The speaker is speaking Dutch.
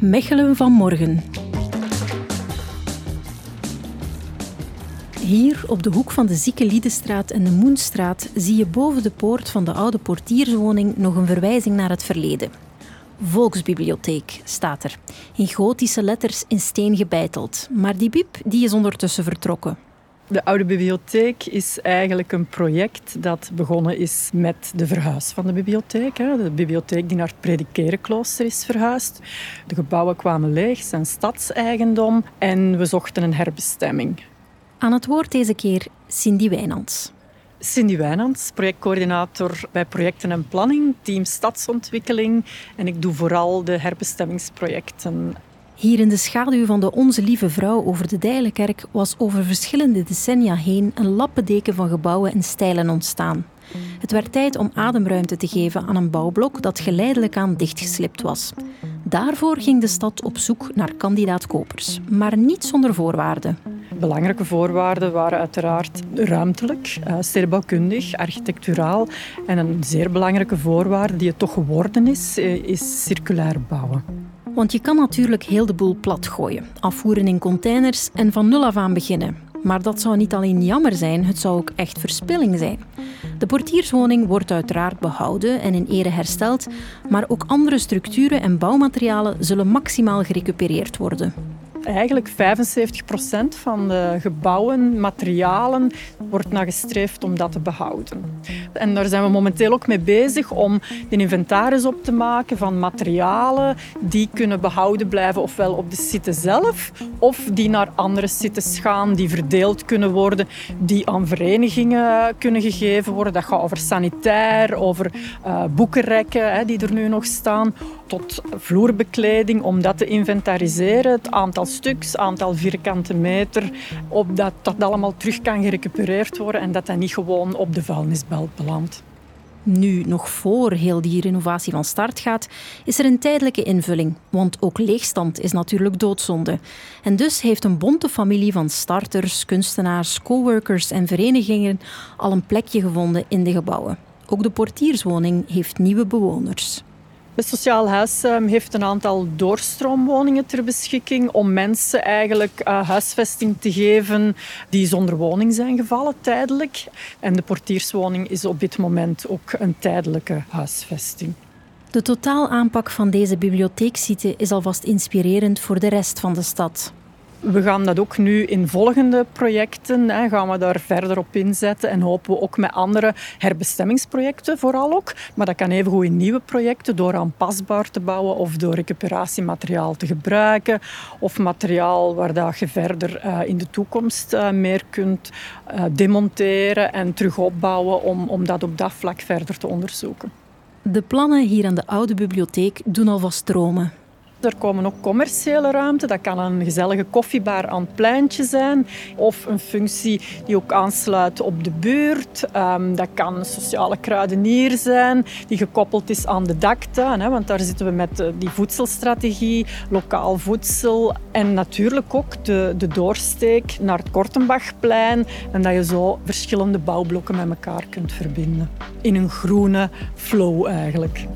Mechelen van morgen. Hier op de hoek van de Zieke Liedenstraat en de Moenstraat zie je boven de poort van de oude portierswoning nog een verwijzing naar het verleden. Volksbibliotheek staat er, in gotische letters in steen gebeiteld. Maar die biep die is ondertussen vertrokken. De Oude Bibliotheek is eigenlijk een project dat begonnen is met de verhuis van de bibliotheek. De bibliotheek die naar het Predikerenklooster is verhuisd. De gebouwen kwamen leeg, zijn stadseigendom en we zochten een herbestemming. Aan het woord deze keer Cindy Wijnands. Cindy Wijnands, projectcoördinator bij projecten en planning, team stadsontwikkeling. En ik doe vooral de herbestemmingsprojecten hier in de schaduw van de Onze Lieve Vrouw over de Dijlenkerk was over verschillende decennia heen een lappendeken van gebouwen en stijlen ontstaan. Het werd tijd om ademruimte te geven aan een bouwblok dat geleidelijk aan dichtgeslipt was. Daarvoor ging de stad op zoek naar kandidaat-kopers, maar niet zonder voorwaarden. Belangrijke voorwaarden waren uiteraard ruimtelijk, eh, stedenbouwkundig, architecturaal. En een zeer belangrijke voorwaarde die het toch geworden is, eh, is circulair bouwen. Want je kan natuurlijk heel de boel platgooien, afvoeren in containers en van nul af aan beginnen. Maar dat zou niet alleen jammer zijn, het zou ook echt verspilling zijn. De portierswoning wordt uiteraard behouden en in ere hersteld, maar ook andere structuren en bouwmaterialen zullen maximaal gerecupereerd worden eigenlijk 75% van de gebouwen, materialen, wordt naar gestreefd om dat te behouden. En daar zijn we momenteel ook mee bezig om een inventaris op te maken van materialen die kunnen behouden blijven, ofwel op de site zelf, of die naar andere sites gaan, die verdeeld kunnen worden, die aan verenigingen kunnen gegeven worden. Dat gaat over sanitair, over uh, boekenrekken die er nu nog staan, tot vloerbekleding, om dat te inventariseren, het aantal stuks, aantal vierkante meter, opdat dat allemaal terug kan gerecupereerd worden en dat dat niet gewoon op de vuilnisbelt belandt. Nu, nog voor heel die renovatie van start gaat, is er een tijdelijke invulling. Want ook leegstand is natuurlijk doodzonde. En dus heeft een bonte familie van starters, kunstenaars, coworkers en verenigingen al een plekje gevonden in de gebouwen. Ook de portierswoning heeft nieuwe bewoners. Het Sociaal Huis ehm, heeft een aantal doorstroomwoningen ter beschikking om mensen eigenlijk uh, huisvesting te geven die zonder woning zijn gevallen, tijdelijk. En de portierswoning is op dit moment ook een tijdelijke huisvesting. De totaalaanpak van deze bibliotheeksite is alvast inspirerend voor de rest van de stad. We gaan dat ook nu in volgende projecten, hè, gaan we daar verder op inzetten en hopen we ook met andere herbestemmingsprojecten vooral ook. Maar dat kan evengoed in nieuwe projecten door aanpasbaar te bouwen of door recuperatiemateriaal te gebruiken of materiaal waar dat je verder uh, in de toekomst uh, meer kunt uh, demonteren en terug opbouwen om, om dat op dat vlak verder te onderzoeken. De plannen hier aan de oude bibliotheek doen alvast dromen. Er komen ook commerciële ruimte. Dat kan een gezellige koffiebar aan het pleintje zijn. Of een functie die ook aansluit op de buurt. Ehm, dat kan een sociale kruidenier zijn die gekoppeld is aan de daktuin. Hè, want daar zitten we met eh, die voedselstrategie, lokaal voedsel. En natuurlijk ook de, de doorsteek naar het Kortenbachplein. En dat je zo verschillende bouwblokken met elkaar kunt verbinden. In een groene flow eigenlijk.